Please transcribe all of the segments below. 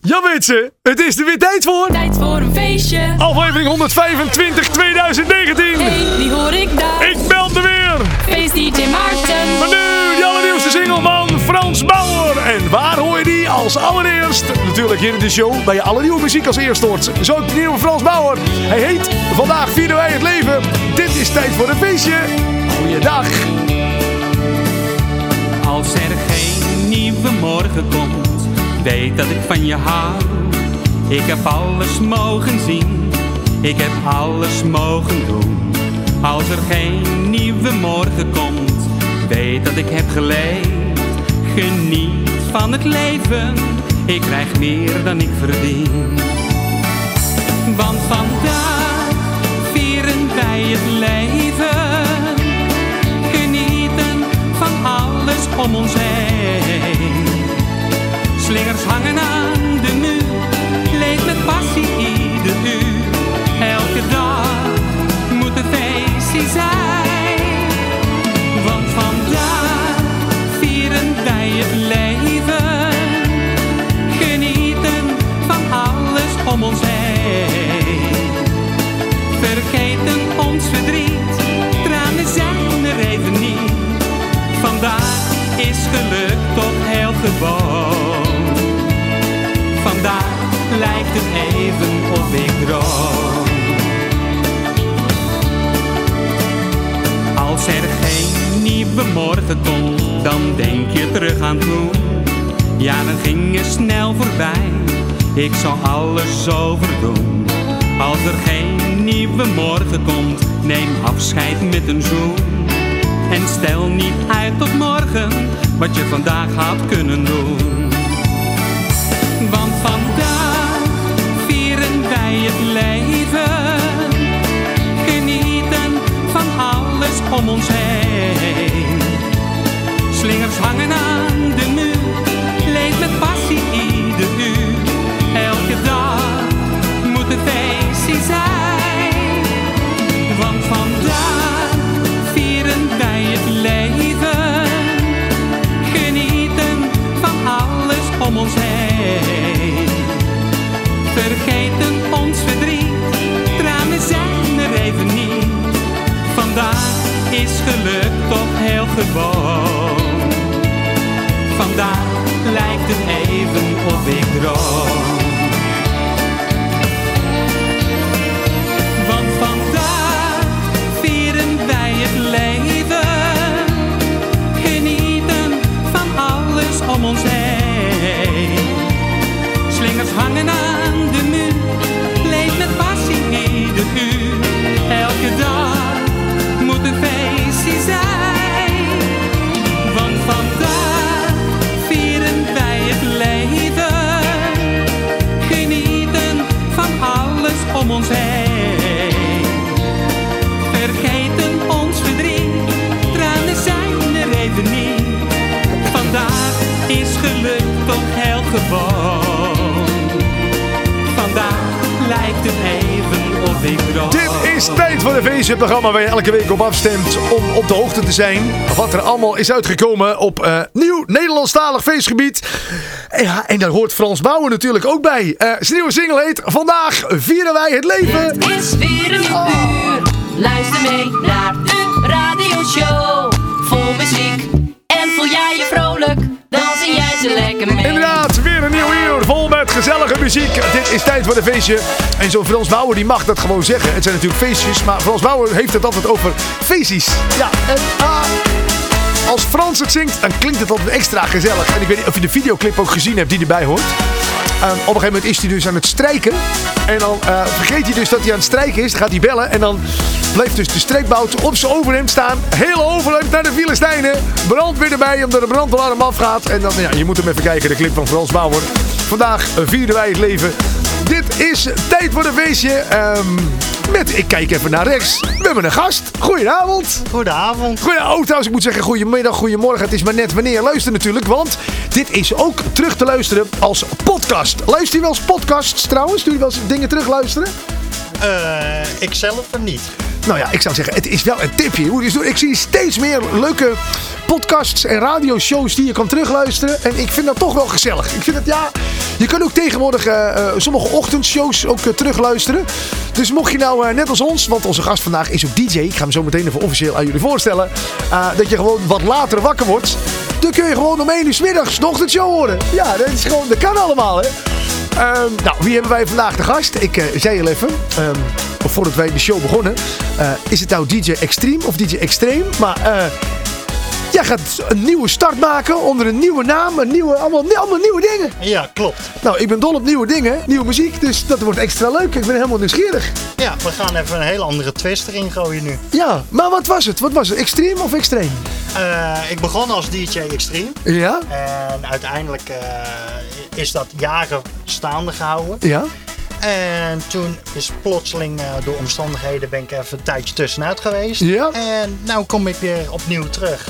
Ja mensen, het is er weer tijd voor. Tijd voor een feestje. Aflevering 125 2019. Hey, die hoor ik daar. Ik meld er weer. Feest DJ Maarten. Maar nu de allernieuwste single van Frans Bauer. En waar hoor je die als allereerst? Natuurlijk hier in de show bij je allernieuwe muziek als eerst hoort. Zo ook de nieuwe Frans Bauer. Hij heet Vandaag vieren wij het leven. Dit is tijd voor een feestje. Goeiedag. Als er geen nieuwe morgen komt, weet dat ik van je hou. Ik heb alles mogen zien, ik heb alles mogen doen. Als er geen nieuwe morgen komt, weet dat ik heb geleefd. Geniet van het leven, ik krijg meer dan ik verdien. Want vandaag vieren wij het leven. Genieten van alles om ons heen. Slingers hangen aan de muur, leef met passie ieder uur. Elke dag moet een feestje zijn. Want vandaag vieren wij het leven. Genieten van alles om ons heen. Vergeten ons verdriet, tranen zijn er even niet. Vandaag is geluk toch heel gewoon. Lijkt het even of ik droom. Als er geen nieuwe morgen komt, dan denk je terug aan toen. Ja, dan ging snel voorbij. Ik zou alles overdoen. Als er geen nieuwe morgen komt, neem afscheid met een zoen. En stel niet uit tot morgen wat je vandaag had kunnen doen. Want vandaag om ons heen. Slingers hangen aan de muur, leef met passie ieder uur. Elke dag moet een feestje zijn. Want vandaag vieren wij het leven. Genieten van alles om ons heen. Vergeten ons verdriet, is geluk toch heel gewoon. Vandaag lijkt het even of ik droom. Want vandaag vieren wij het leven. Genieten van alles om ons heen. Slingers hangen aan de muur. Leef met passie ieder uur. Elke dag moet een zijn. Want vandaag vieren wij het leven. Genieten van alles om ons heen. Vergeten ons verdriet, tranen zijn er even niet. Vandaag is geluk toch heel gewoon. Lijkt het even of ik droom. Dit is tijd voor een feestje, het programma waar je elke week op afstemt om op de hoogte te zijn. Wat er allemaal is uitgekomen op eh, nieuw Nederlandstalig feestgebied. En, ja, en daar hoort Frans Bauer natuurlijk ook bij. Eh, zijn nieuwe single heet Vandaag vieren wij het leven. is weer een uur. Luister mee naar de radioshow. Vol muziek. En voel jij je vrolijk? Dan zing jij ze lekker mee. Inderdaad, weer een nieuw uur vol met gezellige muziek. Dit is tijd voor een feestje. En zo'n Frans Bauer die mag dat gewoon zeggen. Het zijn natuurlijk feestjes, maar Frans Bauer heeft het altijd over feestjes. Ja, en, ah, als Frans het zingt, dan klinkt het altijd extra gezellig. En ik weet niet of je de videoclip ook gezien hebt die erbij hoort. Ehm, op een gegeven moment is hij dus aan het strijken. En dan eh, vergeet hij dus dat hij aan het strijken is. Dan gaat hij bellen. En dan blijft dus de streekbout op zijn overhemd staan. Hele overhemd naar de Filistijnen. Brandweer erbij omdat de brandalarm afgaat. En dan, ja, je moet hem even kijken. De clip van Frans Bauer. Vandaag eh, vierden wij het leven. Dit is tijd voor een feestje. Ehm, met, ik kijk even naar rechts. We hebben een gast. Goedenavond. Goedenavond. Goeie, oh, trouwens, ik moet zeggen goedemiddag, goedemorgen. Het is maar net wanneer je luistert natuurlijk. Want dit is ook terug te luisteren als podcast. Luister je wel eens podcasts trouwens? Doe je wel eens dingen terug luisteren? Eh, ik zelf niet. Nou ja, ik zou zeggen, het is wel een tipje. Doen. Ik zie steeds meer leuke podcasts en radioshows die je kan terugluisteren. En ik vind dat toch wel gezellig. Ik vind het, ja... Je kan ook tegenwoordig eh, eh, sommige ochtendshows ook eh, terugluisteren. Dus mocht je nou net als ons, want onze gast vandaag is ook DJ. Ik ga hem zo meteen even officieel aan jullie voorstellen. dat je gewoon wat later wakker wordt. Dan kun je gewoon om 1 uur s middags de ochtendshow horen. Ja, dat, is gewoon, dat kan allemaal, hè. Ehm, nou, wie hebben wij vandaag de gast? Ik zei al even, um, voordat wij de show begonnen. is het nou DJ Extreme of DJ Extreme? Maar Jij gaat een nieuwe start maken onder een nieuwe naam. Een nieuwe, allemaal, allemaal nieuwe dingen. Ja, klopt. Nou, ik ben dol op nieuwe dingen, nieuwe muziek. Dus dat wordt extra leuk. Ik ben helemaal nieuwsgierig. Ja, we gaan even een hele andere twist erin gooien nu. Ja, maar wat was het? Wat was het? Extreme of extreem? Uh, ik begon als DJ Extreme. Ja. En uiteindelijk uh, is dat jaren staande gehouden. Ja. En toen is plotseling uh, door omstandigheden ben ik even een tijdje tussenuit geweest. Ja. En nu kom ik weer opnieuw terug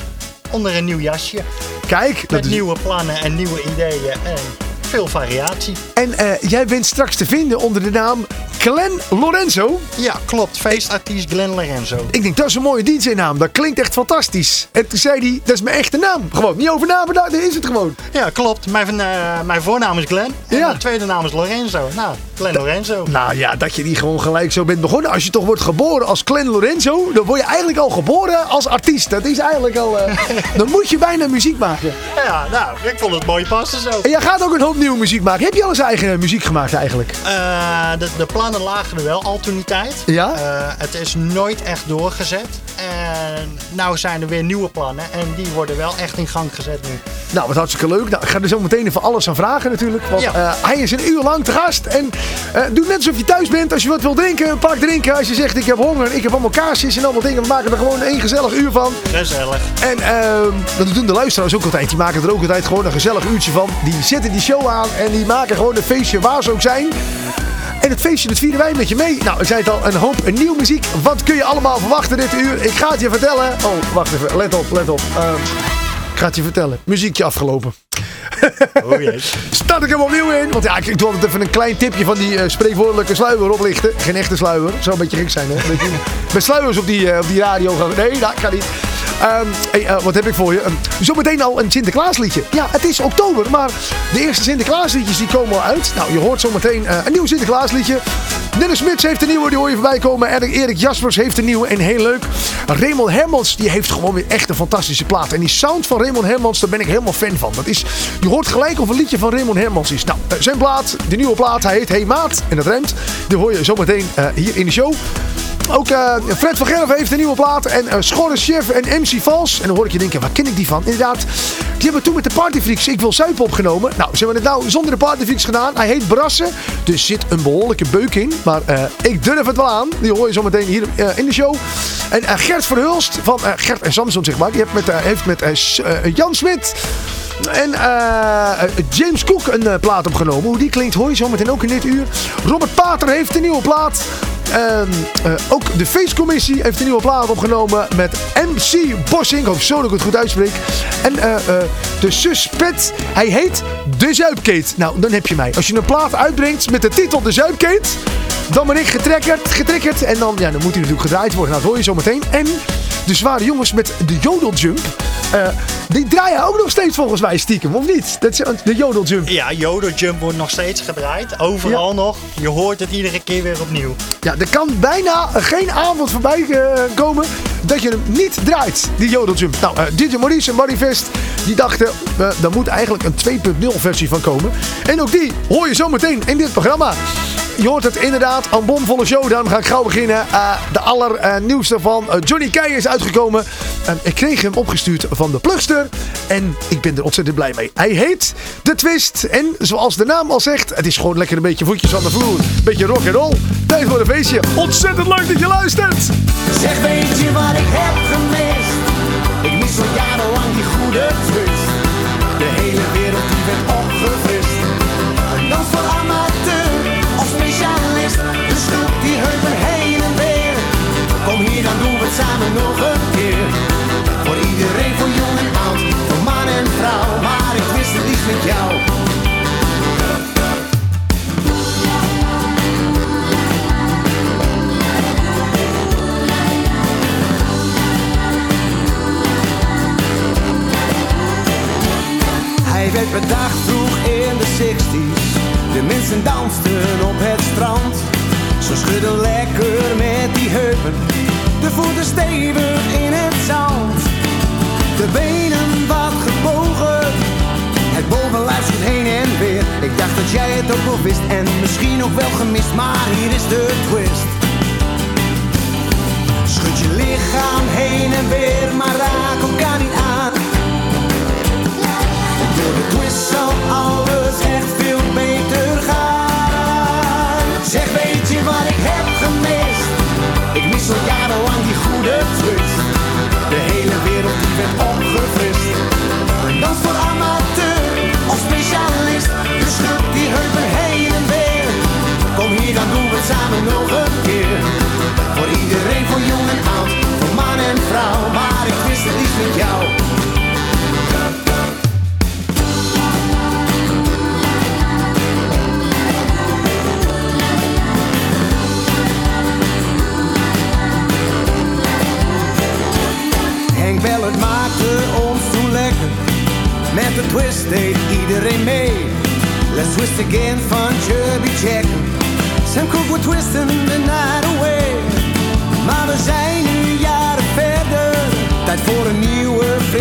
onder een nieuw jasje. Kijk. Met nieuwe plannen en nieuwe ideeën en veel variatie. En uh, jij bent straks te vinden onder de naam Glenn Lorenzo. Ja, klopt. Feestartiest Glenn Lorenzo. Ik denk, dat is een mooie DJ-naam. Dat klinkt echt fantastisch. En toen zei hij, dat is mijn echte naam. Gewoon, niet over nagedacht, dat is het gewoon. Ja, klopt. Mijn, uh, mijn voornaam is Glenn. En mijn tweede naam is Lorenzo. Nou, Glenn Lorenzo. Nou ja, dat je die gewoon gelijk zo bent begonnen. Als je toch wordt geboren als Glenn Lorenzo, dan word je eigenlijk al geboren als artiest. Dat is eigenlijk al... Uh, dan moet je bijna muziek maken. Ja, nou, ik vond het mooi passen zo. En jij gaat ook een hoop nieuwe muziek maken. Heb je al eens eigen muziek gemaakt eigenlijk? Uh, de, de plannen lagen er wel al toen die tijd. Ja? Uh, het is nooit echt doorgezet. En nou zijn er weer nieuwe plannen. En die worden wel echt in gang gezet nu. Nou, wat hartstikke leuk. Nou, ik ga er zo meteen even alles aan vragen natuurlijk. Want ja. hij is een uur lang te gast. En uh, doe net alsof je thuis bent. Als je wat wil drinken, pak drinken. Als je zegt ik heb honger, ik heb allemaal kaarsjes en allemaal dingen. We maken er gewoon één gezellig uur van. Gezellig. En uh, dat doen de luisteraars ook altijd. Die maken er ook altijd gewoon een gezellig uurtje van. Die zetten die show aan en die maken gewoon een feestje waar ze ook zijn. En het feestje dat vieren wij met je mee. Nou, ik zei het al, een hoop een nieuwe muziek. Wat kun je allemaal verwachten dit uur? Ik ga het je vertellen. Oh, wacht even. Let op, let op. Uh, ik ga het je vertellen. Muziekje afgelopen. Oh jee. Start ik hem opnieuw in. Want ja, ik doe altijd even een klein tipje van die uh, spreekwoordelijke sluier oplichten. Geen echte sluier. Zou een beetje gek zijn, hè? Met sluiers op die, uh, op die radio gaan. Nee, dat kan niet. Hey, uh, wat heb ik voor je? Um, zometeen al een Sinterklaasliedje. Ja, het is oktober, maar de eerste Sinterklaasliedjes die komen al uit. Nou, je hoort zometeen uh, een nieuw Sinterklaasliedje. Dennis Smits heeft een nieuwe, die hoor je voorbij komen. En Erik Jaspers heeft een nieuwe en heel leuk. Raymond Hermans, die heeft gewoon weer echt een fantastische plaat. En die sound van Raymond Hermans, daar ben ik helemaal fan van. Dat is, je hoort gelijk of een liedje van Raymond Hermans is. Nou, uh, zijn plaat, de nieuwe plaat, hij heet Hey Maat. En dat remt. Die hoor je zometeen hier in de show. Ook uh, Fred van Gerven heeft een nieuwe plaat. En uh, Schorre en MC Vals. En dan hoor ik je denken, waar ken ik die van? Inderdaad, die hebben toen met de Partyfreaks Ik Wil Zuipen opgenomen. Nou, ze hebben het nou zonder de Partyfreaks gedaan. Hij heet Brassen. Dus zit een behoorlijke beuk in. Maar uh, ik durf het wel aan. Die hoor je zometeen hier in de show. En Gert Verhulst van Gert en Samson, zeg maar. Die heeft met, heeft met Jan Smit... En James Cook een plaat opgenomen. Hoe die klinkt hoor je zo meteen ook in dit uur. Robert Pater heeft een nieuwe plaat. En uh, ook de feestcommissie heeft een nieuwe plaat opgenomen met MC Bossing. Ik hoop zo dat ik het goed uitspreek. En de Suspect, hij heet De Zuipkeet. Nou, dan heb je mij. Als je een plaat uitbrengt met de titel De Zuipkeet, dan ben ik getrekkerd, getriggerd. En dan, ja, dan moet hij natuurlijk gedraaid worden. Nou, dat hoor je zo meteen. En de zware jongens met de jodeljump. Uh, die draaien ook nog steeds volgens mij stiekem, of niet? Dat is de jodeljump. Ja, jodeljump wordt nog steeds gedraaid. Overal ja. nog. Je hoort het iedere keer weer opnieuw. Ja, er kan bijna geen avond voorbij uh, komen dat je hem niet draait, die jodeljump. Nou, uh, DJ Maurice en Manifest, die dachten, er moet eigenlijk een 2.0 versie van komen. En ook die hoor je zo meteen in dit programma. Je hoort het inderdaad, een bomvolle show. Daarom ga ik gauw beginnen. Uh, de allernieuwste van uh, Johnny Keijer is uitgekomen. Uh, ik kreeg hem opgestuurd van de plugster. En ik ben er ontzettend blij mee. Hij heet The Twist. En zoals de naam al zegt, het is gewoon lekker een beetje voetjes aan de vloer. Beetje rock and roll. Tijd voor een feestje. Ontzettend leuk dat je luistert. Zeg weet je wat ik heb gemist? Ik mis al jarenlang die goede twist. De hele wereld die werd opgefrist.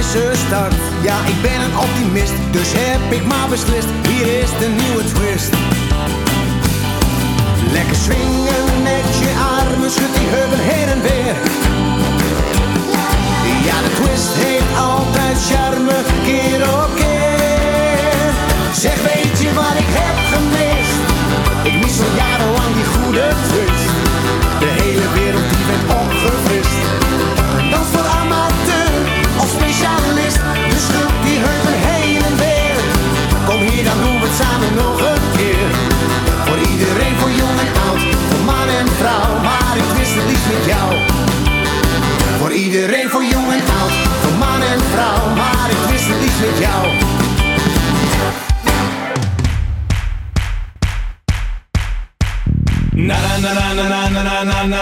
Start. Ja, ik ben een optimist, dus heb ik maar beslist. Hier is de nieuwe twist. Lekker swingen met je armen, schud die heupen heen en weer. Ja, de twist heeft altijd charme, keer op keer. Zeg, weet je wat ik heb gemist?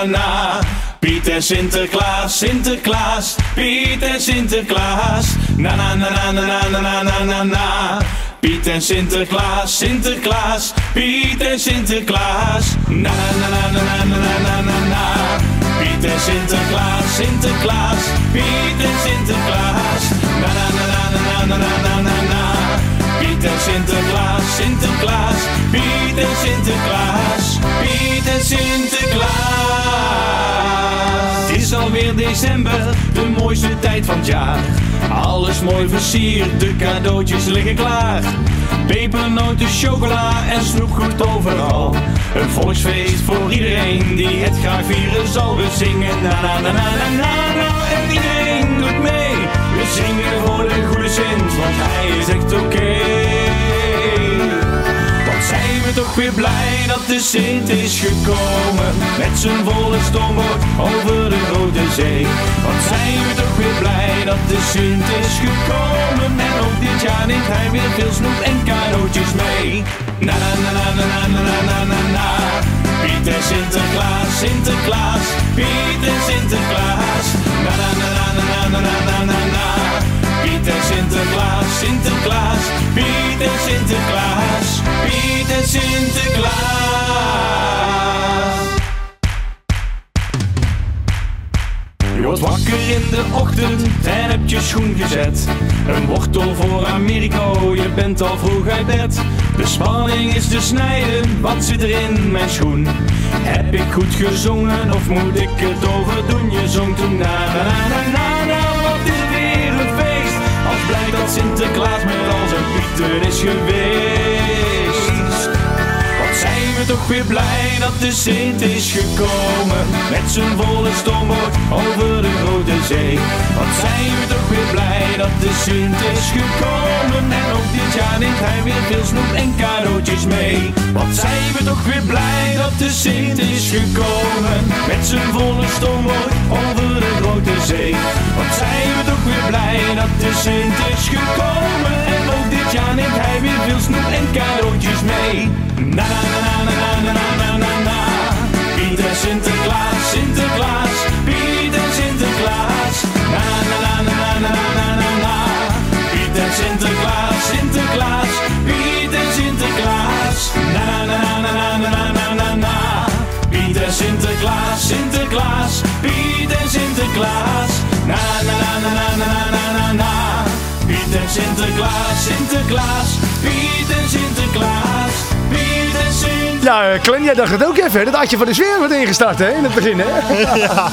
Piet en Sinterklaas, Sinterklaas, Piet en Sinterklaas. Na na na na na na na na na na. Piet en Sinterklaas, Sinterklaas, Piet en Sinterklaas. Na na na na na na na na na na. Piet en Sinterklaas, Sinterklaas, Piet en Sinterklaas. Na na na na na na na na. En Sinterklaas, Sinterklaas, Piet en Sinterklaas, Piet en Sinterklaas. Het is alweer december, de mooiste tijd van het jaar. Alles mooi versierd, de cadeautjes liggen klaar. Pepernoten, chocola en snoepgoed overal. Een volksfeest voor iedereen die het graag vieren zal. We zingen na na na na na na en iedereen doet mee. We zingen voor de goede Sint, want hij is echt oké. Toch weer blij dat de Sint is gekomen Met zijn volle stoomboot over de Rode Zee Wat zijn we toch weer blij dat de Sint is gekomen En ook dit jaar neemt hij weer veel snoep en cadeautjes mee Na na na na na na na na na na Sinterklaas, Sinterklaas, Piet en Sinterklaas Na na na na na na na na na Piet en Sinterklaas, Sinterklaas, Piet en Sinterklaas, Piet en Sinterklaas. Je wordt wakker in de ochtend en hebt je schoen gezet. Een wortel voor Americo, je bent al vroeg uit bed. De spanning is te snijden, wat zit er in mijn schoen? Heb ik goed gezongen of moet ik het overdoen? Je zong toen na na na na na wat is weer een feest? Als blij dat Sinterklaas met al zijn pieten is geweest. We toch weer blij dat de Sint is gekomen. Met zijn volle stoomboot over de Rode Zee. Wat zijn we toch weer blij dat de Sint is gekomen. En ook dit jaar neemt hij weer veel snoep en cadeautjes mee. Wat zijn we toch weer blij dat de Sint is gekomen. Met zijn volle stoomboot over de Rode Zee. Wat zijn we toch weer blij dat de Sint is gekomen. En ook ja neemt hij weer veel snoep en cadeautjes mee. Na na na na na na na na na na. Pieter Sinterklaas, Sinterklaas, Pieter Sinterklaas. Na na na na na na na na na. Pieter Sinterklaas, Sinterklaas, Pieter Sinterklaas. Na na na na na na na na na na. Pieter Sinterklaas, Sinterklaas, Pieter Sinterklaas. Na na na na na na na. Piet en Sinterklaas, Sinterklaas, Piet en Sinterklaas, Piet en Sinterklaas. Ja, eh, Glenn, jij dacht het ook even. hè? Dat had je voor de sfeer wat ingestart hè, in het begin. Hè? Ja.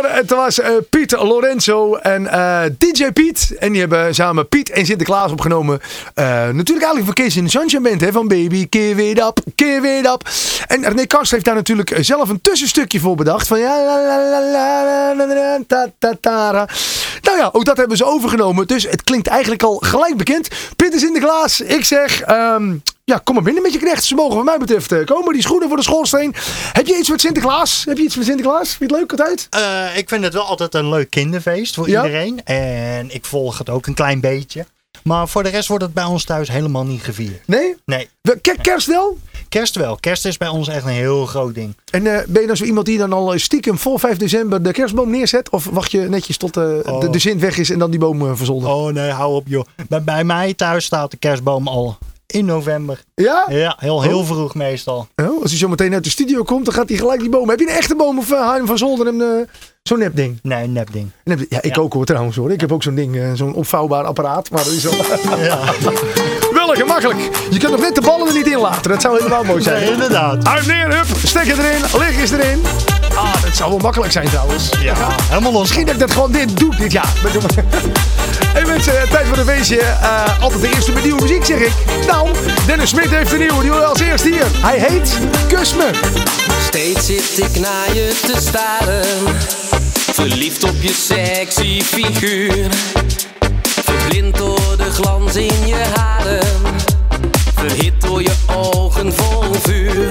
Het was eh, Piet Lorenzo en eh, DJ Piet. En die hebben samen Piet en Sinterklaas opgenomen. Eh, natuurlijk eigenlijk van Kees in de Sunshine Band. Hè, van Baby, keer weer up, keer weer up. En René Kast heeft daar natuurlijk zelf een tussenstukje voor bedacht. Van ja, la. Nou ja, ook dat hebben ze overgenomen. Dus het klinkt eigenlijk al gelijk bekend. Piet en Sinterklaas, ik zeg... ehm, ja, kom maar binnen met je knecht. Ze mogen wat mij betreft eh, komen. Die schoenen voor de schoorsteen. Heb je iets met Sinterklaas? Heb je iets met Sinterklaas? Vind je het leuk altijd? Eh, ik vind het wel altijd een leuk kinderfeest voor Ja? iedereen. En ik volg het ook een klein beetje. Maar voor de rest wordt het bij ons thuis helemaal niet gevierd. Nee? Nee, Kerst wel? kerst wel. Kerst is bij ons echt een heel groot ding. En eh, ben je dan zo iemand die dan al stiekem voor 5 december de kerstboom neerzet? Of wacht je netjes tot eh, de, Oh. de zin weg is en dan die boom uh, verzolden? Oh nee, hou op joh. Bij, bij mij thuis staat de kerstboom al in november. Ja? Ja, heel, heel vroeg meestal. Oh, als hij zo meteen uit de studio komt, dan gaat hij gelijk die boom. Heb je een echte boom of uh, je hem van zolder en uh, zo'n nep ding? Nee, nep ding. Nep- Ja, ik Ja. ook hoor trouwens hoor. Ik heb ook zo'n ding, eh, zo'n opvouwbaar apparaat. Maar dat is wel, Ja, wel gemakkelijk. Je kunt nog net de ballen er niet in laten. Dat zou helemaal mooi zijn. nee, inderdaad. Uit neer, hup, stekker erin, licht is erin. Dat zou wel makkelijk zijn trouwens. Ja, helemaal los. Misschien dat ik dat gewoon dit doe dit jaar. Hey mensen, tijd voor een feestje. Eh, altijd de eerste met nieuwe muziek zeg ik. Nou, Dennis Smit heeft een nieuwe. Die wil als eerst hier. Hij heet Kus Me. Steeds zit ik naar je te staren. Verliefd op je sexy figuur. Verblind door de glans in je haren. Verhit door je ogen vol vuur.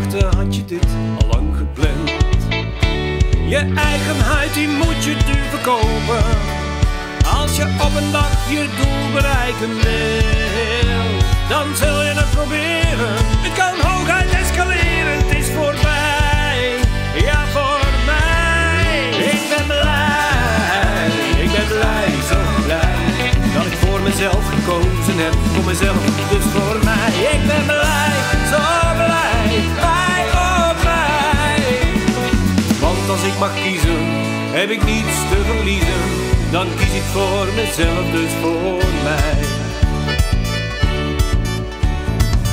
gedachten had je dit al lang gepland. Je eigenheid die moet je nu verkopen. Als je op een dag je doel bereiken wil, dan zul je dat proberen. Het kan hooguit escaleren, het is voorbij. Ja, voor mij. Ik ben blij, ik ben blij, zo blij. Dat ik voor mezelf gekozen heb, voor mezelf, dus voor mij. Ik ben blij, zo blij bij. Want als ik mag kiezen, heb ik niets te verliezen. Dan kies ik voor mezelf, dus voor mij.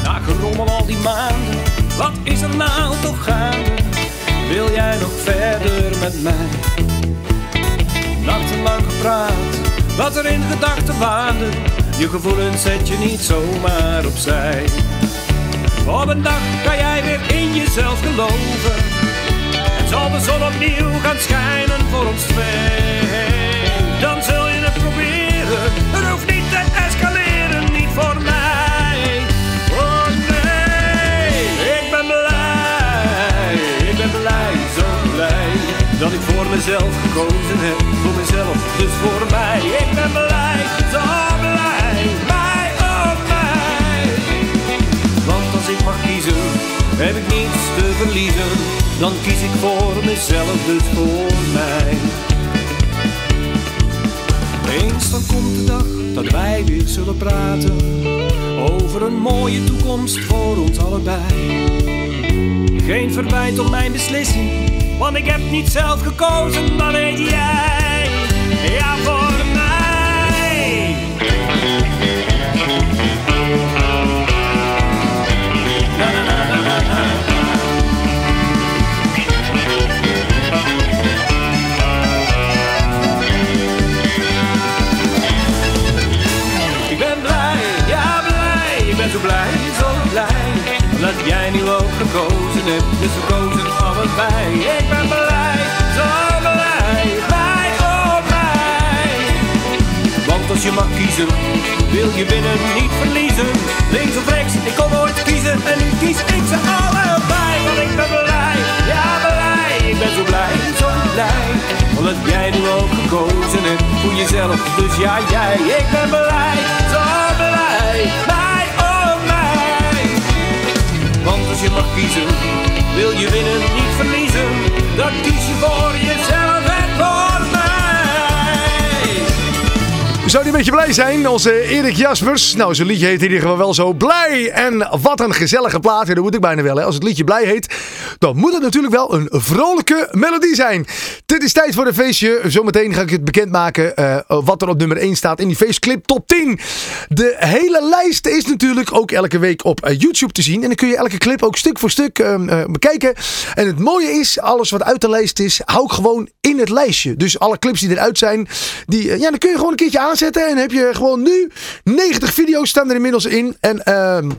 Na gerommel al die maanden, wat is er nou toch gaande? Wil jij nog verder met mij? Nachtenlang gepraat, wat er in gedachten waande. Je gevoelens zet je niet zomaar opzij. Op een dag kan jij weer in jezelf geloven. En zal de zon opnieuw gaan schijnen voor ons twee. Dan zul je het proberen, het hoeft niet te escaleren, niet voor mij. Oh nee, ik ben blij, ik ben blij, zo blij. Dat ik voor mezelf gekozen heb, voor mezelf, dus voor mij. Ik ben blij, heb ik niets te verliezen. Dan kies ik voor mezelf, dus voor mij. Eens dan komt de dag dat wij weer zullen praten over een mooie toekomst voor ons allebei. Geen verwijt op mijn beslissing, want ik heb niet zelf gekozen, maar weet jij. Ja, voor jij nu ook gekozen? Hebt, dus gekozen? Allebei. Ik ben blij, zo blij, blij, oh blij Want als je mag kiezen, wil je winnen, niet verliezen. Links of rechts, ik kon nooit kiezen. En nu kies ik ze allebei. Want ik ben blij, ja blij, ik ben zo blij, zo blij. Omdat jij nu ook gekozen? Hebt voor jezelf, dus ja jij. Ik ben blij, zo blij, je mag kiezen, wil je winnen, niet verliezen Dan kies je voor jezelf en voor mij Zou die een beetje blij zijn? Onze Erik Jaspers. Nou, zijn liedje heet in ieder geval wel zo blij. En wat een gezellige plaat. Dat moet ik bijna wel. Hè. Als het liedje blij heet, dan moet het natuurlijk wel een vrolijke melodie zijn. Dit is tijd voor een feestje. Zometeen ga ik het bekendmaken eh wat er op nummer 1 staat in die feestclip top 10. De hele lijst is natuurlijk ook elke week op eh, YouTube te zien. En dan kun je elke clip ook stuk voor stuk eh, eh, bekijken. En het mooie is, alles wat uit de lijst is, hou ik gewoon in het lijstje. Dus alle clips die eruit zijn, die, ja, dan kun je gewoon een keertje aanzetten. En heb je gewoon nu 90 video's staan er inmiddels in. En ehm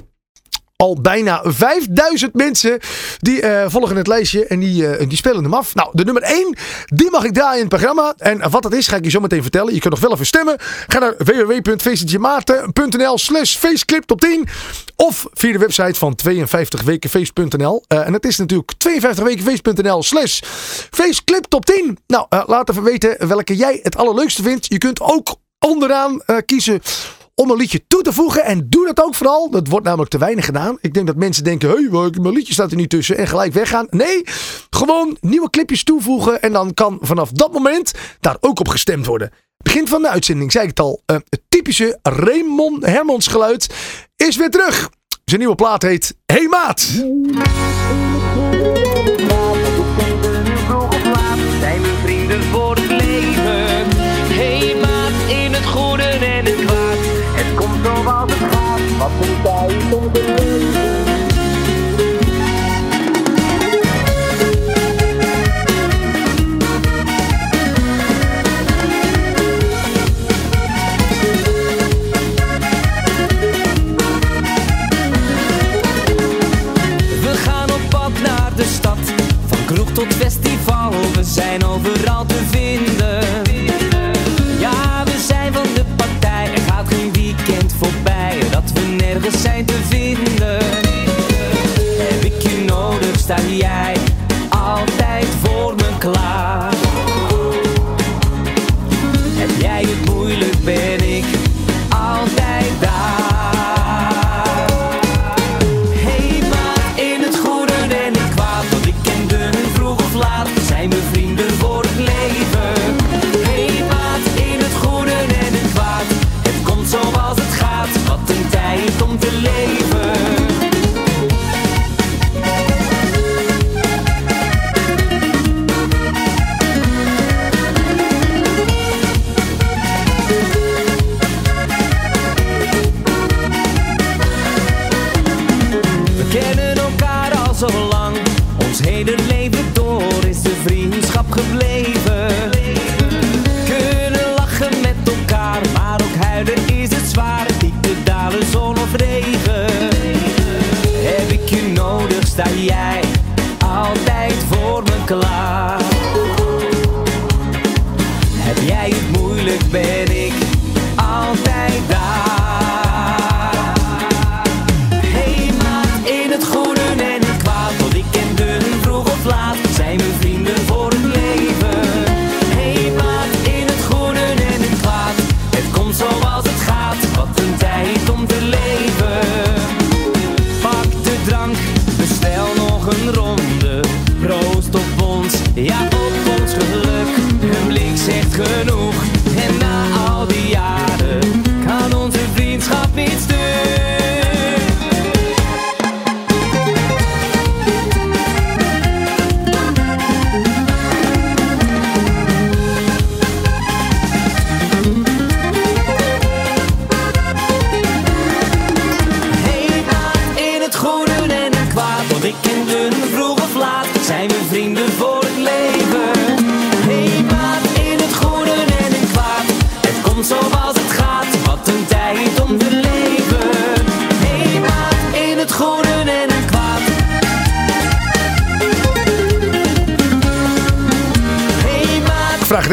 al bijna 5000 mensen die eh, volgen het lijstje en die, eh, die spelen hem af. Nou, de nummer 1, die mag ik draaien in het programma. En wat dat is, ga ik je zo meteen vertellen. Je kunt nog wel even stemmen. Ga naar www.feestjemaarten.nl slash faceclip top 10. Of via de website van 52wekenfeest.nl. Eh, en het is natuurlijk 52wekenfeest.nl slash faceclip top 10. Nou, laat even weten welke jij het allerleukste vindt. Je kunt ook onderaan kiezen om een liedje toe te voegen. En doe dat ook vooral. Dat wordt namelijk te weinig gedaan. Ik denk dat mensen denken, hé, hey, mijn liedje staat er niet tussen. En gelijk weggaan. Nee, gewoon nieuwe clipjes toevoegen. En dan kan vanaf dat moment daar ook op gestemd worden. Begin van de uitzending, zei ik het al. eh, het typische Raymond Hermans geluid is weer terug. Zijn nieuwe plaat heet Hey Maat. Tot festival. We zijn overal te vinden. Nergens zijn te vinden. Heb ik je nodig, sta jij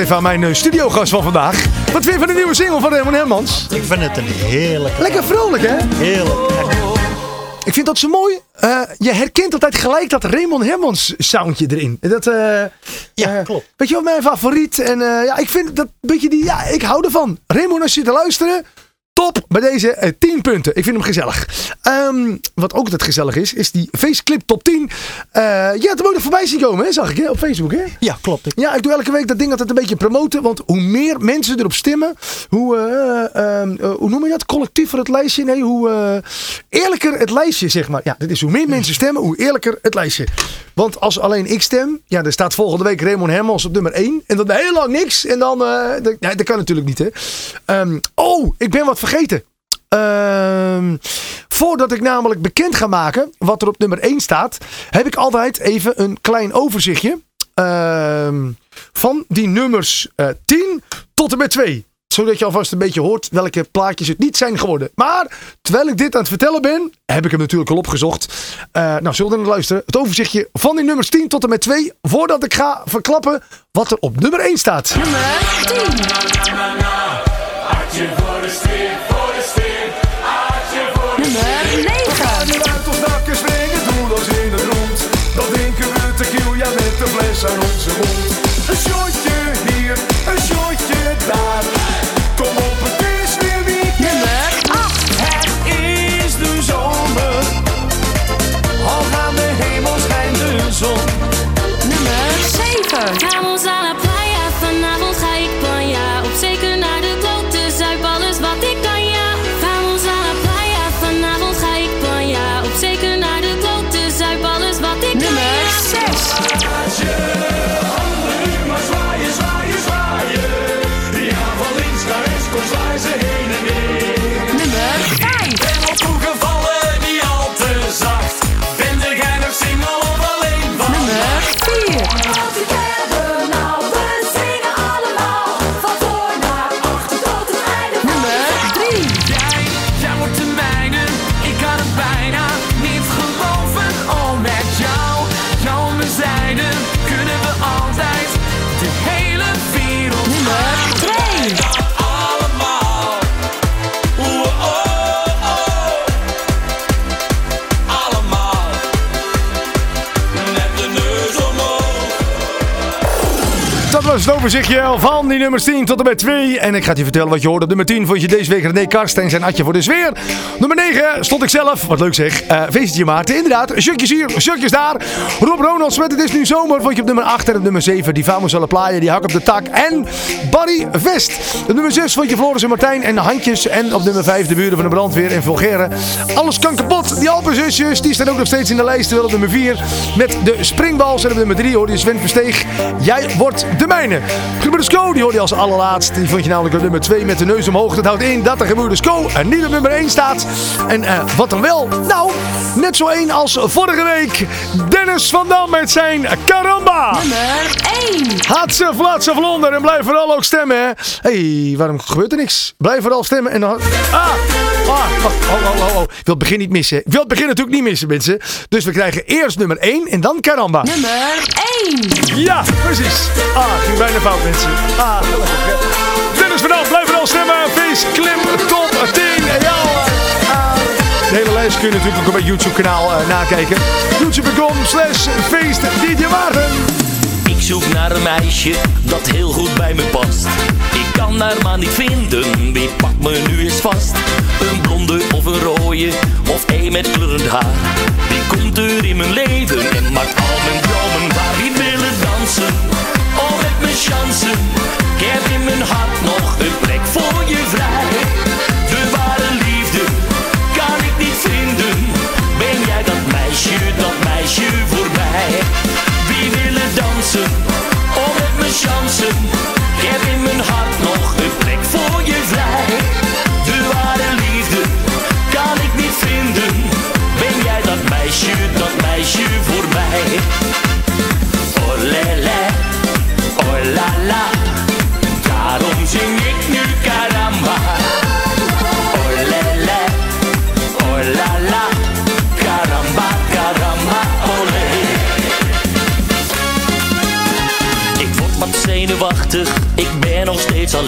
even aan mijn eh, studiogast van vandaag. Wat vind je van de nieuwe single van Raymond Hermans? Ik vind het een heerlijk. Lekker vrolijk, hè? Heerlijk. Ik vind dat zo mooi. Eh, je herkent altijd gelijk dat Raymond Hermans soundje erin. Dat, eh, Ja, klopt. Weet je wat mijn favoriet? En ja, ik vind dat beetje die. Ja, ik hou ervan. Raymond, als je te luisteren. Top bij deze eh, 10 punten. Ik vind hem gezellig. Ehm, wat ook altijd gezellig is, is die faceclip top 10. Eh je had hem ook nog voorbij zien komen, hè, zag ik hè, op Facebook. Hè? Ja, klopt. Ik- Ja, ik doe elke week dat ding altijd een beetje promoten. Want hoe meer mensen erop stemmen, hoe, eh, ehm, eh, hoe noem je dat? Collectiever het lijstje? Nee, hoe eh, eerlijker het lijstje, zeg maar. Ja, dit is hoe meer mensen stemmen, hoe eerlijker het lijstje. Want als alleen ik stem, ja, er staat volgende week Raymond Hermans op nummer 1. En dan heel lang niks. En dan, eh, dat, ja, dat kan natuurlijk niet, hè. Ehm, oh, ik ben wat vergeten. Ehm, voordat ik namelijk bekend ga maken wat er op nummer 1 staat, heb ik altijd even een klein overzichtje ehm, van die nummers eh 10 tot en met 2. Zodat je alvast een beetje hoort welke plaatjes het niet zijn geworden. Maar terwijl ik dit aan het vertellen ben, heb ik hem natuurlijk al opgezocht. Eh, nou, zullen we naar luisteren? Het overzichtje van die nummers 10 tot en met 2. Voordat ik ga verklappen wat er op nummer 1 staat. Nummer 9. nu uit ons nakken springen, doelloos in het rond. Dan drinken we tequila met de fles aan onze mond. Overzichtje van die nummers 10 tot en met 2. En ik ga je vertellen wat je hoorde. Op nummer 10 vond je deze week René Karst en zijn Atje voor de sfeer. Nummer 9 stond ik zelf. Wat leuk zeg. Eh feestje Maarten. Inderdaad. Shirtjes hier, shirtjes daar. Rob Ronalds met Het is nu zomer. Vond je op nummer 8 en op nummer 7. Die Famos alle plaaien. Die hak op de tak. En Barry Vest. Op nummer 6 vond je Floris en Martijn en handjes. En op nummer 5 de buren van de brandweer en Vulgaire. Alles kan kapot. Die Alpenzusjes. Die staan ook nog steeds in de lijst. Terwijl op nummer 4 met de springbals. En op nummer 3 hoorde je Sven. Jij wordt de mijne. Gebroeders Co, die hoorde je als allerlaatst. Die vond je namelijk op nummer 2 met de neus omhoog. Dat houdt in dat de Gebroeders Co er niet op nummer 1 staat. En eh, wat dan wel? Nou, net zo één als vorige week. Dennis van Dam met zijn Caramba. Nummer 1. Hatse, flatse, vlonder en blijf vooral ook stemmen, hè. Hé, hey, waarom gebeurt er niks? Blijf vooral stemmen en dan... Ah, ah, oh, oh, oh, oh. Ik wil het begin niet missen. Ik wil het begin natuurlijk niet missen, mensen. Dus we krijgen eerst nummer 1 en dan Caramba. Nummer 1. Ja, precies. Ah, ging bijna fout, mensen. Ah, Dennis van Dam, blijf vooral stemmen. Face, klim, top, 10. En ja, ah. De hele lijst kun je natuurlijk ook op mijn YouTube-kanaal eh, nakijken. YouTube.com slash feest DJ Maarten. Ik zoek naar een meisje dat heel goed bij me past. Ik kan haar maar niet vinden, wie pakt me nu eens vast? Een of een rode, of een met kleurend haar. Wie komt er in mijn leven en maakt al mijn dromen waar? Wie willen dansen, oh met mijn chansen. Ik heb in mijn hart nog een plek voor je vrij. De ware liefde kan ik niet vinden. Ben jij dat meisje, dat meisje voor mij? Wie willen dansen,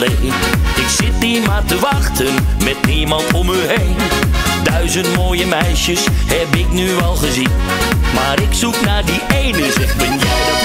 Ik zit hier maar te wachten, met niemand om me heen. Duizend mooie meisjes heb ik nu al gezien. Maar ik zoek naar die ene, zeg ben jij dat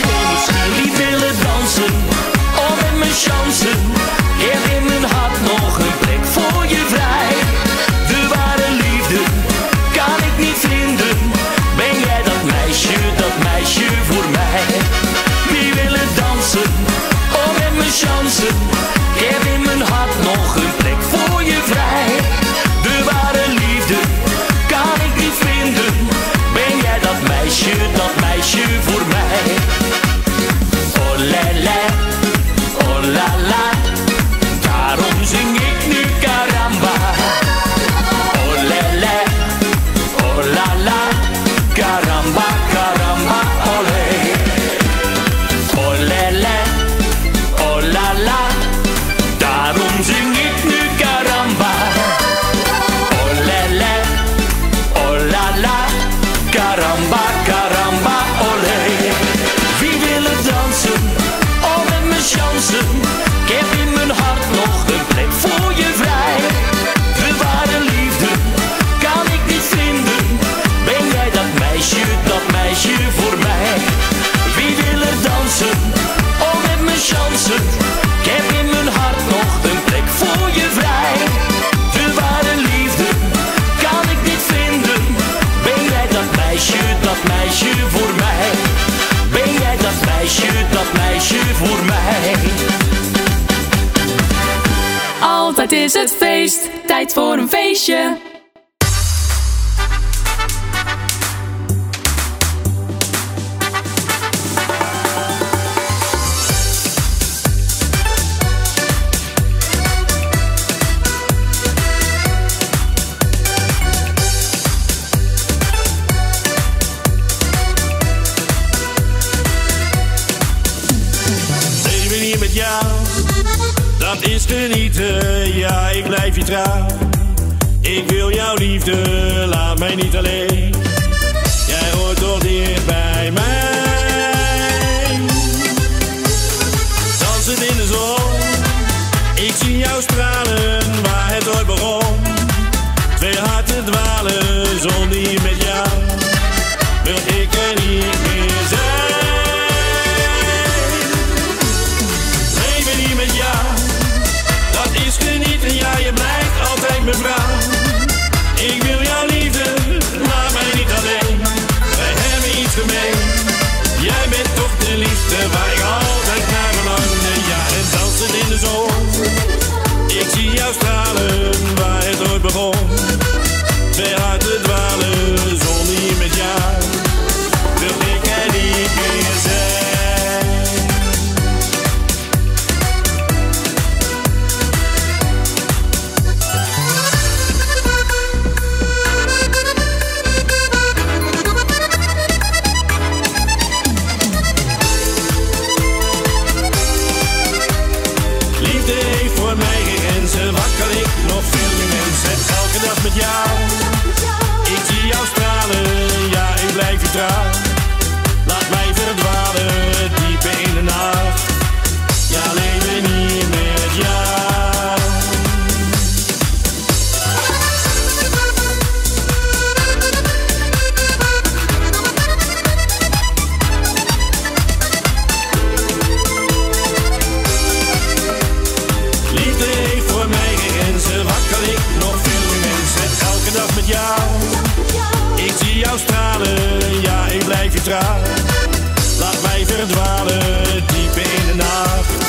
dat is genieten. Ja, ik blijf je trouw. Ik wil jouw liefde, laat mij niet alleen. Jij hoort toch dicht bij mij. Dansend in de zon, ik zie jou stralen waar het ooit begon. Twee harten dwalen zonder hier met jou. Wil ik er niet meer Laat mij verdwalen, diep in de nacht,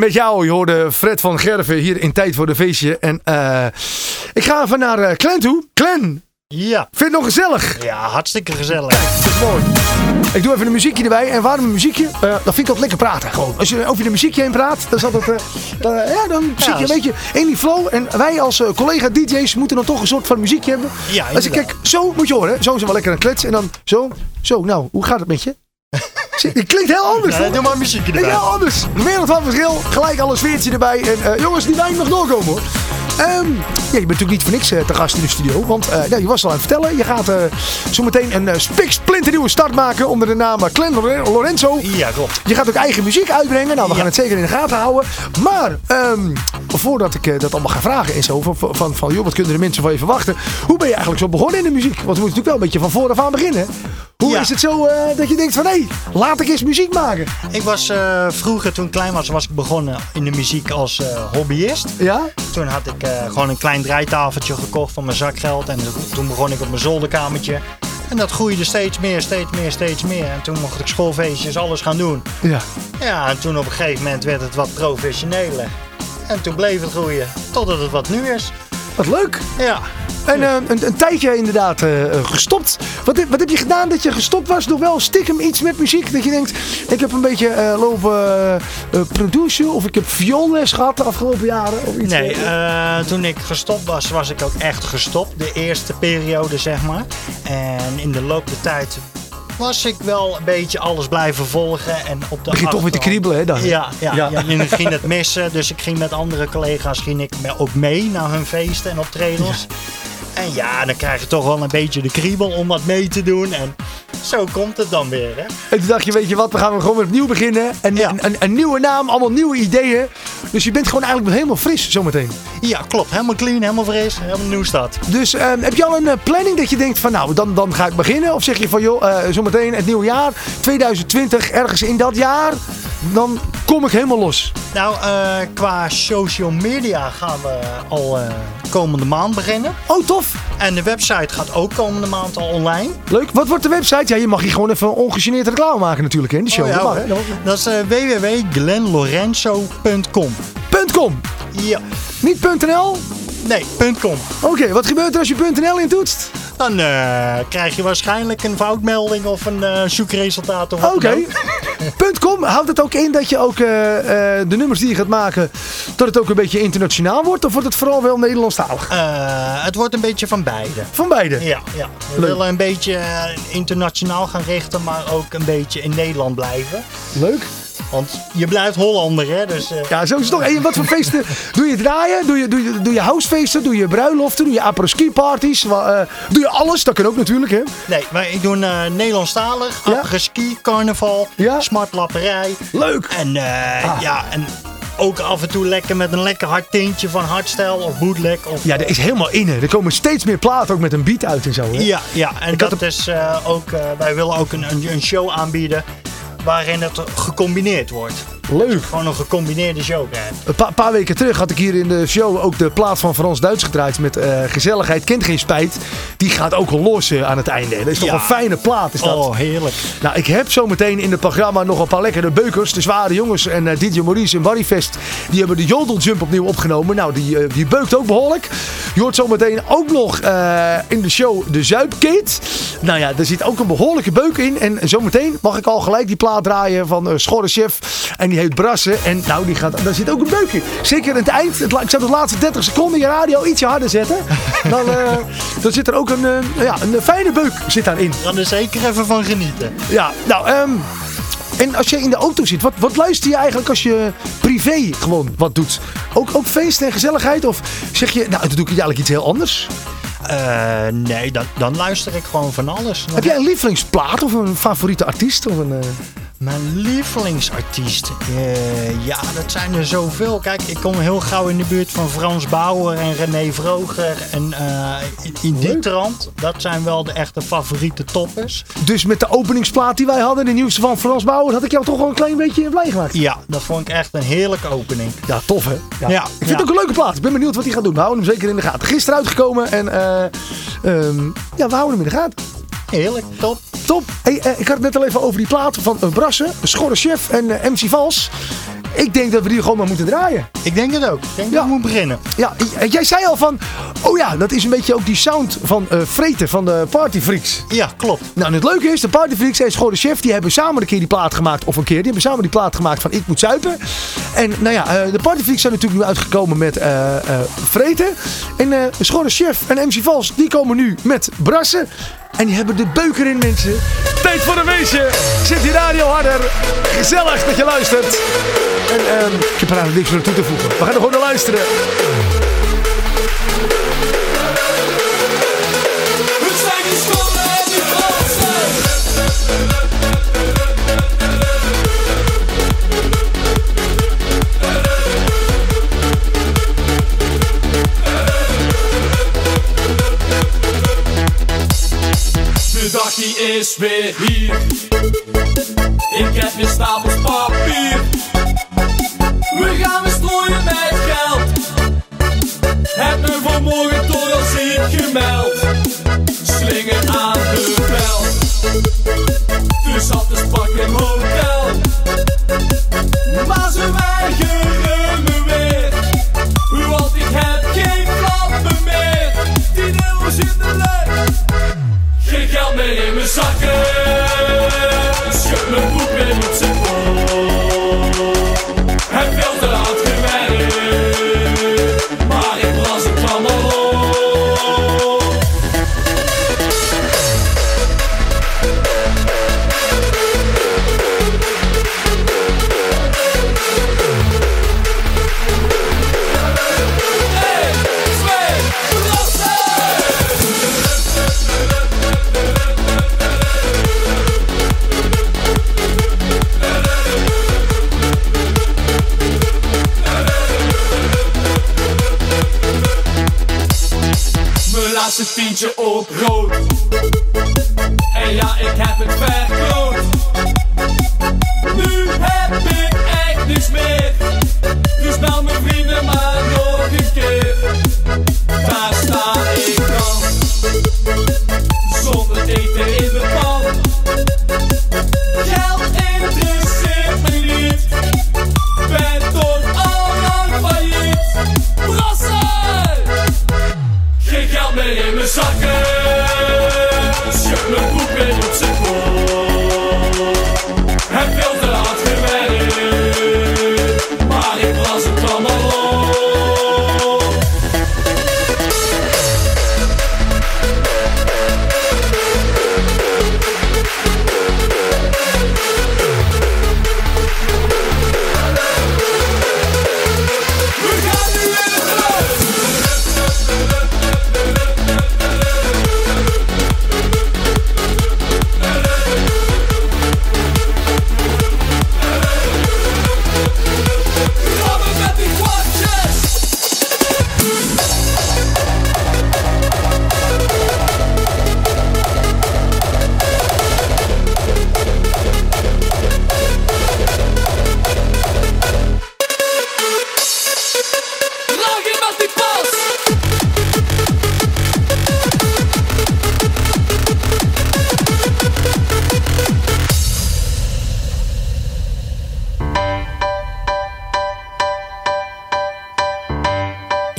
met jou. Je hoorde Fred van Gerven hier in Tijd voor de Feestje. En eh, ik ga even naar eh Glen toe. Glen, Ja. vind je het nog gezellig? Ja, hartstikke gezellig. Dat is mooi. Ik doe even een muziekje erbij. En waarom een muziekje? Eh dan vind ik dat lekker praten. Gewoon. Als je over de muziekje heen praat, dan, zat het, eh, dan, eh, ja, dan zit je een dat is- beetje in die flow. En wij als eh, collega DJ's moeten dan toch een soort van muziekje hebben. Ja, als ik kijk, zo moet je horen. Zo is wel lekker een klets. En dan zo, zo. Nou, hoe gaat het met je? Het klinkt heel anders. Ja, doe maar Klinkt erbij. heel anders. De wereld van verschil. Gelijk alle sfeertje erbij. En eh, jongens, die wijn mag doorkomen hoor. Ehm, ja, je bent natuurlijk niet voor niks eh, te gast in de studio. Want eh, ja, je was al aan het vertellen. Je gaat eh zometeen een uh, spiksplinternieuwe start maken onder de naam Clan Lore- Lorenzo. Ja, klopt. Je gaat ook eigen muziek uitbrengen. Nou, we gaan het zeker in de gaten houden. Maar ehm, voordat ik dat allemaal ga vragen en zo. Van, van, van joh, wat kunnen de mensen van je verwachten? Hoe ben je eigenlijk zo begonnen in de muziek? Want we moeten natuurlijk wel een beetje van vooraf aan beginnen. Hoe Ja. is het zo eh, dat je denkt van hé, laat ik eens muziek maken? Ik was eh, vroeger, toen ik klein was, was ik begonnen in de muziek als eh, hobbyist. Ja? Toen had ik gewoon een klein draaitafeltje gekocht van mijn zakgeld. En toen begon ik op mijn zolderkamertje. En dat groeide steeds meer, steeds meer, steeds meer. En toen mocht ik schoolfeestjes, alles gaan doen. Ja. Ja, en toen op een gegeven moment werd het wat professioneler. En toen bleef het groeien, totdat het wat nu is. Wat leuk. Ja. En eh, een, een tijdje inderdaad eh, eh, gestopt. Wat, heb- wat heb je gedaan dat je gestopt was? Nog wel stiekem iets met muziek? Dat je denkt, ik heb een beetje lopen produceren of ik heb vioolles gehad de afgelopen jaren? Of iets, Nee, toen ik gestopt was, was ik ook echt gestopt. De eerste periode, zeg maar. En in de loop der tijd was ik wel een beetje alles blijven volgen. En op de begint toch weer te kriebelen, hè? Dan. Ja, ja, Ja. ja. en ging het missen. Dus ik ging met andere collega's ging ik ook mee naar hun feesten en optredens. En ja, dan krijg je toch wel een beetje de kriebel om wat mee te doen. En zo komt het dan weer, hè? En toen dacht je, weet je wat, we gaan gewoon weer opnieuw beginnen. En, Ja. een, een, een nieuwe naam, allemaal nieuwe ideeën. Dus je bent gewoon eigenlijk helemaal fris zometeen. Ja, klopt. Helemaal clean, helemaal fris, helemaal nieuw stad. Dus ehm, heb je al een eh, planning dat je denkt van nou, dan, dan ga ik beginnen? Of zeg je van joh, eh, zometeen het nieuwe jaar, 2020, ergens in dat jaar, dan kom ik helemaal los. Nou, eh, qua social media gaan we al eh, komende maand beginnen. Oh, tof. En de website gaat ook komende maand al online. Leuk. Wat wordt de website? Ja, je mag hier gewoon even ongegeneerd reclame maken natuurlijk in de show. Oh, ja, dat mag, hè? Dat is eh www.glenlorenzo.com. .com. Ja. Niet .nl? Nee, .com. Oké, wat gebeurt er als je .nl intoetst? Dan eh, krijg je waarschijnlijk een foutmelding of een eh, zoekresultaat. Of wat Oké. Punt .com houdt het ook in dat je ook eh, de nummers die je gaat maken, dat het ook een beetje internationaal wordt? Of wordt het vooral wel Nederlandstalig? Het wordt een beetje van beide. Van beide? Ja, ja. we Leuk. willen een beetje internationaal gaan richten, maar ook een beetje in Nederland blijven. Leuk. Want je blijft Hollander, hè? Dus, eh, Ja, zo is het toch. En wat voor feesten doe je draaien? Doe je, doe je, doe je housefeesten? Doe je bruiloften? Doe je apres-ski parties? Eh, doe je alles? Dat kan ook natuurlijk, hè? Nee, maar ik doe uh, Nederlandstalig, Ja. après-ski, carnaval, Ja. smartlapperij. Leuk. En, Ah. ja, en ook af en toe lekker met een lekker hard tintje van hardstyle of bootleg. Of, Ja, dat is helemaal in. hè. Er komen steeds meer platen ook met een beat uit en zo, hè? ja, ja, en Ik dat is ook, wij willen ook een, een show aanbieden waarin het gecombineerd wordt. Leuk. Gewoon een gecombineerde show. Een pa- paar weken terug had ik hier in de show ook de plaat van Frans-Duits gedraaid met eh, Gezelligheid kent geen spijt. Die gaat ook wel los eh, aan het einde. Dat is toch Ja. een fijne plaat is dat. Oh, heerlijk. Nou, ik heb zometeen in het programma nog een paar lekkere beukers. De zware jongens en eh, DJ Maurice en Barryfest. Die hebben de jodeljump opnieuw opgenomen. Nou, die, die beukt ook behoorlijk. Je hoort zometeen ook nog in de show de Zuipkit. Nou ja, er zit ook een behoorlijke beuk in. En zometeen mag ik al gelijk die plaat draaien van Schorre Chef. En die heet Brassen. En nou, die gaat, daar zit ook een beuk in. Zeker in het eind. Het, ik zou de laatste 30 seconden je radio ietsje harder zetten. Dan, eh, dan zit er ook een, eh, ja, een fijne beuk zit daarin. Ga er zeker even van genieten. Ja, nou, ehm, en als je in de auto zit, wat, wat luister je eigenlijk als je privé gewoon wat doet? Ook, ook feest en gezelligheid? Of zeg je, nou, dan doe ik eigenlijk iets heel anders? Eh, nee, dan, dan luister ik gewoon van alles. Heb jij een lievelingsplaat of een favoriete artiest? Of een, Mijn lievelingsartiest? Eh, ja, dat zijn er zoveel. Kijk, ik kom heel gauw in de buurt van Frans Bauer en René Vroger. En eh, in, in die trant, dat zijn wel de echte favoriete toppers. Dus met de openingsplaat die wij hadden, de nieuwste van Frans Bauer, had ik jou toch wel een klein beetje blij gemaakt. Ja, dat vond ik echt een heerlijke opening. Ja, tof hè? Ja, Ik vind het ook een leuke plaat. Ik ben benieuwd wat hij gaat doen. We houden hem zeker in de gaten. Gisteren uitgekomen en eh, ehm, ja, we houden hem in de gaten. Heerlijk, top. Top. Hey, eh, ik had het net al even over die plaat van uh, Brassen, Schorre Chef en eh, MC Vals. Ik denk dat we die gewoon maar moeten draaien. Ik denk het ook. Ik denk dat we moeten beginnen. Ja, jij zei al van, oh ja, dat is een beetje ook die sound van eh Vreten van de Party Freaks. Ja, klopt. Nou, en het leuke is, de Party Freaks en Schorre Chef, die hebben samen een keer die plaat gemaakt, of een keer, die hebben samen die plaat gemaakt van Ik Moet Zuipen. En nou ja, eh, de Party Freaks zijn natuurlijk nu uitgekomen met eh eh Vreten. En eh Schorre Chef en MC Vals, die komen nu met Brassen. En die hebben de beuker in, mensen. Tijd voor een weesje. Zet die radio harder. Gezellig dat je luistert. En ehm, ik heb er eigenlijk niks meer toe te voegen. We gaan er gewoon naar luisteren. We zijn en Die is weer hier. Ik heb weer stapels papier. We gaan weer strooien met geld. Heb me vanmorgen toch al ziek gemeld. Slingen aan de bel. Dus zat de spak in hotel. Maar ze weigeren Geen geld meer Mijn laatste tientje op rood. En ja, ik heb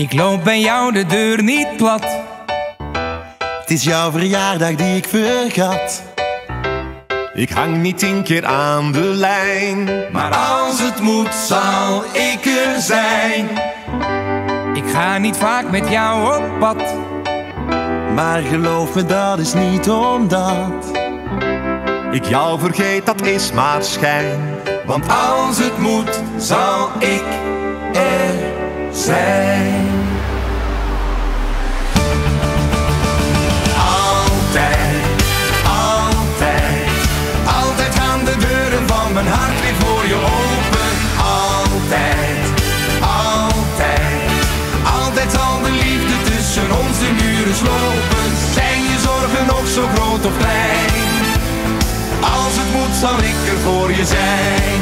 Ik loop bij jou de deur niet plat. Het is jouw verjaardag die ik vergat. Ik hang niet tien keer aan de lijn. Maar als het moet, zal ik er zijn. Ik ga niet vaak met jou op pad. Maar geloof me, dat is niet omdat ik jou vergeet, dat is maar schijn. Want als het moet, zal ik er zijn. Nog zo groot of klein? Als het moet zal ik er voor je zijn.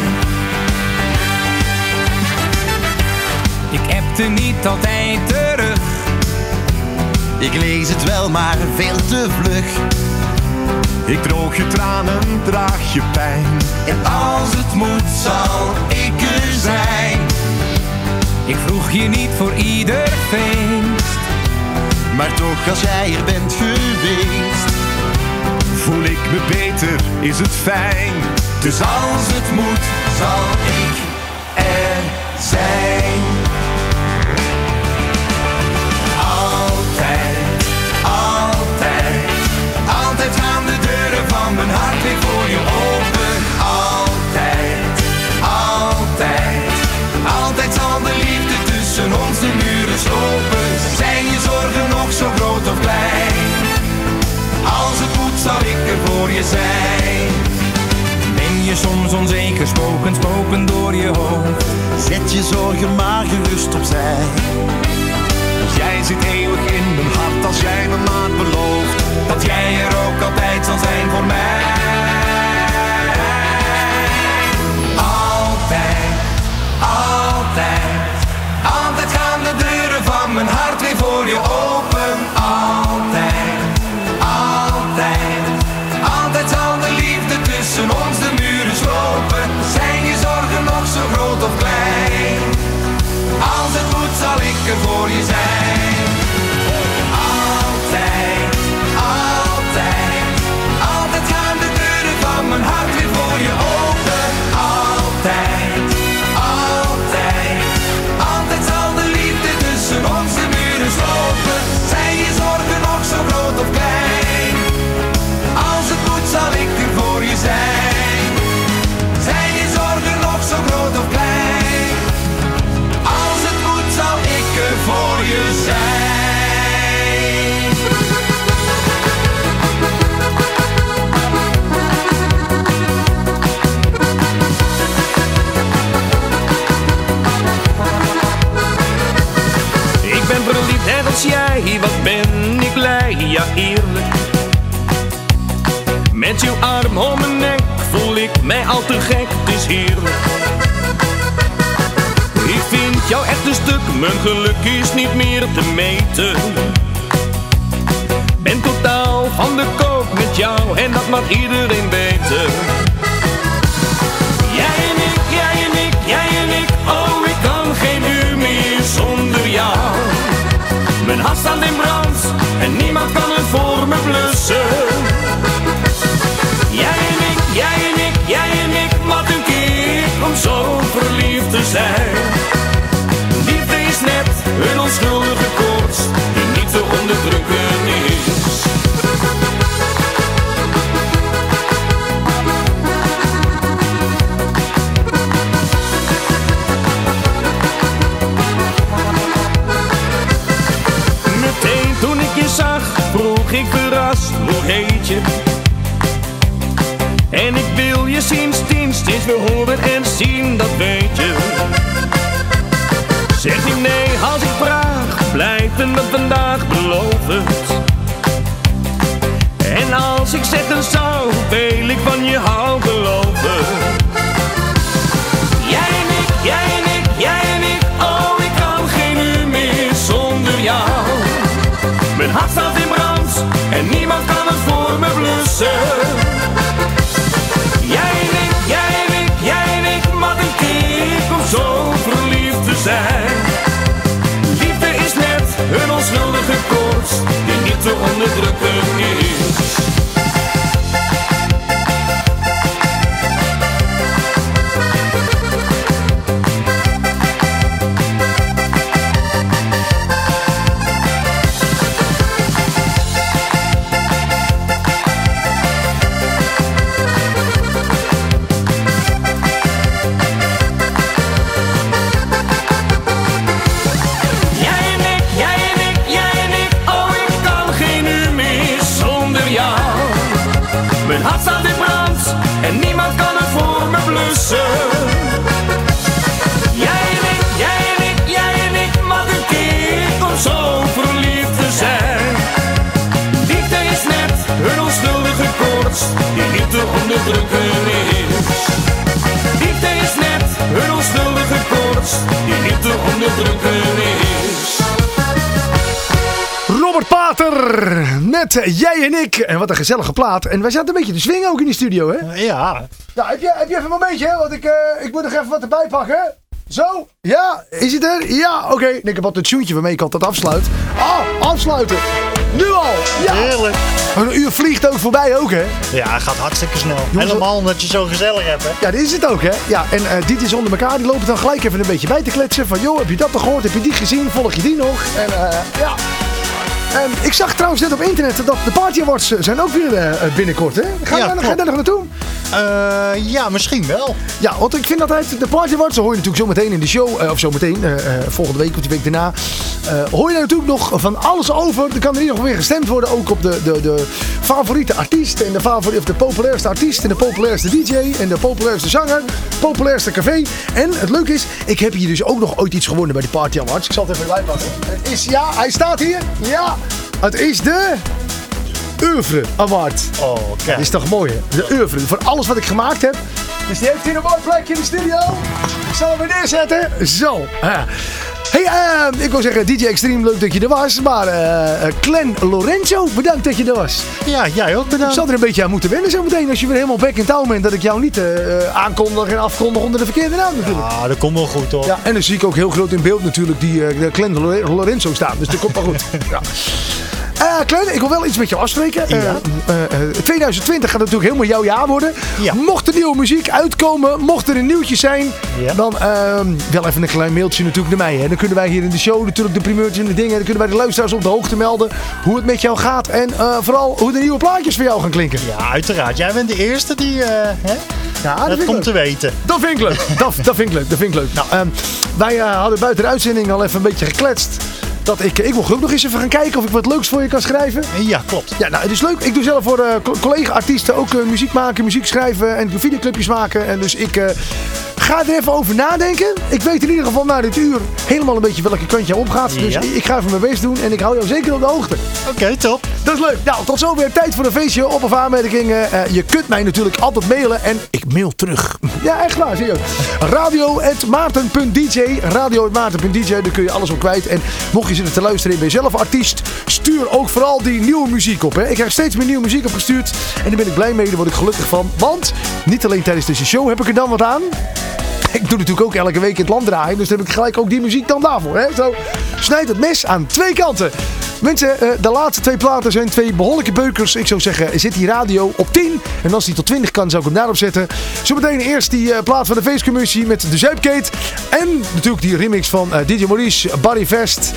Ik hebte niet altijd terug. Ik lees het wel, maar veel te vlug. Ik droog je tranen, draag je pijn. En als het moet, zal ik er zijn. Ik vroeg je niet voor ieder feest. Maar toch, als jij er bent geweest, voel ik me beter, is het fijn. Dus als het moet, zal ik er zijn. Voor je zijn. Ben je soms onzeker, spoken, spoken door je hoofd. Zet je zorgen maar gerust opzij. Jij zit eeuwig in mijn hart als jij me maar belooft Dat jij er ook altijd zal zijn voor mij Met arm om mijn nek voel ik mij al te gek, is heerlijk. Ik vind jou echt een stuk, mijn geluk is niet meer te meten. Ben totaal van de koop met jou en dat mag iedereen weten. Onderdrukken is. Dit is net een onschuldige koorts die niet te onderdrukken is. Robert Pater met Jij en ik. En wat een gezellige plaat. En wij zaten een beetje te swingen ook in die studio, hè? Ja. Nou, heb je, heb je even een momentje, hè? Want ik, eh, ik moet nog even wat erbij pakken. Zo, ja, is het er? Ja, oké. Ik heb wat het tjoentje waarmee ik altijd afsluit. Ah, afsluiten. Nu al. Ja. Heerlijk. Een uur vliegt ook voorbij ook, hè? Ja, gaat hartstikke snel. Helemaal omdat je zo gezellig hebt, hè? Ja, dit is het ook, hè? Ja, en eh dit is onder elkaar. Die lopen dan gelijk even een beetje bij te kletsen. Van, joh, heb je dat nog gehoord? Heb je die gezien? Volg je die nog? En eh, ja. En ik zag trouwens net op internet dat de Party Awards eh, zijn ook weer eh, binnenkort, hè? Ga je Ja, daar nog- daar naartoe? Eh, ja, misschien wel. Ja, want ik vind altijd de Party Awards, dat hoor je natuurlijk zo meteen in de show, eh, of zo meteen, eh, eh, volgende week of die week daarna, eh, hoor je daar natuurlijk nog van alles over. Er kan er hier nog weer gestemd worden, ook op de, de, de favoriete artiest en de, of de populairste artiest en de populairste DJ en de populairste zanger, populairste café. En het leuke is, ik heb hier dus ook nog ooit iets gewonnen bij de Party Awards. Ik zal het even erbij pakken. Het is, ja, hij staat hier. Ja, het is de... Oeuvre Award. Oh, kijk. Dat is toch mooi, hè? De oeuvre. Voor alles wat ik gemaakt heb. Dus die heeft hier een mooi plekje in de studio. Ik zal hem weer neerzetten. Zo. Ja. Hey, eh, ik wil zeggen, DJ Extreme, leuk dat je er was. Maar eh eh, Glenn Lorenzo, bedankt dat je er was. Ja, jij ook Ik bedankt. zal er een beetje aan moeten wennen zo meteen. Als je weer helemaal back in town bent. Dat ik jou niet eh, eh, aankondig en afkondig onder de verkeerde naam natuurlijk. Ah, dat komt wel goed, hoor. Ja, en dan zie ik ook heel groot in beeld natuurlijk die eh Lore- Lorenzo staan. Dus dat komt wel goed. ja. Glenn, ik wil wel iets met jou afspreken. Eh, eh, eh, 2020 gaat natuurlijk helemaal jouw jaar worden. Ja. Mocht er nieuwe muziek uitkomen, mocht er een nieuwtje zijn, Ja. dan ehm, wel even een klein mailtje natuurlijk naar mij. Hè. Dan kunnen wij hier in de show natuurlijk de primeurtjes en de dingen. Dan kunnen wij de luisteraars op de hoogte melden hoe het met jou gaat. En vooral hoe de nieuwe plaatjes voor jou gaan klinken. Ja, uiteraard. Jij bent de eerste die hè, Ja, dat komt te weten. Dat vind ik leuk. Dat, dat vind ik leuk. Dat vind ik leuk. Nou, ehm, wij hadden buiten de uitzending al even een beetje gekletst. Dat ik, ik wil ook nog eens even gaan kijken of ik wat leuks voor je kan schrijven. Ja, klopt. Ja, nou, het is leuk. Ik doe zelf voor eh, co- collega-artiesten ook eh, muziek maken, muziek schrijven en videoclipjes maken. En dus ik eh, ga er even over nadenken. Ik weet in ieder geval na dit uur helemaal een beetje welke kant jou opgaat. Dus Ja. ik, ga even mijn best doen en ik hou jou zeker op de hoogte. Oké, top. Dat is leuk. Nou, tot zover tijd voor een feestje. Op of aanmerkingen. Eh, je kunt mij natuurlijk altijd mailen en ik mail terug. Ja, echt waar, zie je. Radio.maarten.dj Radio.maarten.dj, daar kun je alles op kwijt. En mocht je zitten te luisteren en ben je zelf artiest, stuur ook vooral die nieuwe muziek op. Hè. Ik krijg steeds meer nieuwe muziek opgestuurd. En daar ben ik blij mee, daar word ik gelukkig van. Want niet alleen tijdens deze show heb ik er dan wat aan. Ik doe natuurlijk ook elke week in het land draaien. Dus dan heb ik gelijk ook die muziek dan daarvoor. Hè? Zo snijdt het mes aan twee kanten. Mensen, eh, de laatste twee platen zijn twee behoorlijke beukers. Ik zou zeggen, zit die radio op 10. En als die tot 20 kan, zou ik hem daarop zetten. Zometeen eerst die eh, plaat van de feestcommissie met de Zuipkate. En natuurlijk die remix van eh, DJ Maurice, Barry Vest.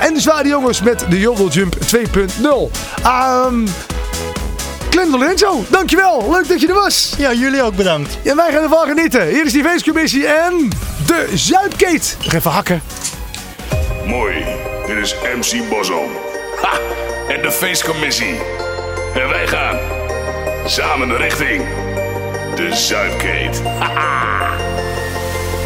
En de Zware Jongens met de Jodel Jump 2.0. Ehm Glenn Lorenzo, dankjewel. Leuk dat je er was. Ja, jullie ook bedankt. En wij gaan ervan genieten. Hier is die feestcommissie en de. Nog even hakken. Mooi, dit is MC Bosel. Ha, en de feestcommissie. En wij gaan samen richting de Zuidkeet. Haha.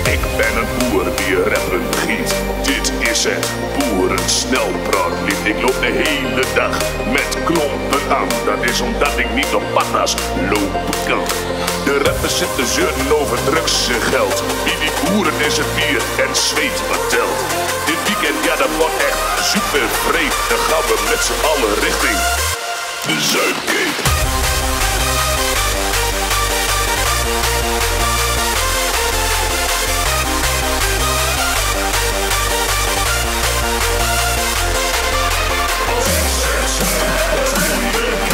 Ik ben een boer die rappen giet. Dit is het boerensnelbrandlied. Ik loop de hele dag met klompen Dat is omdat ik niet op patas lopen kan. De rappers zitten zeuren over drugsgeld. Wie die boeren is het bier en zweet vertelt. Dit weekend, ja dat wordt echt super vreed. Dan gaan we met z'n allen richting de Zuidkeet. De Yeah.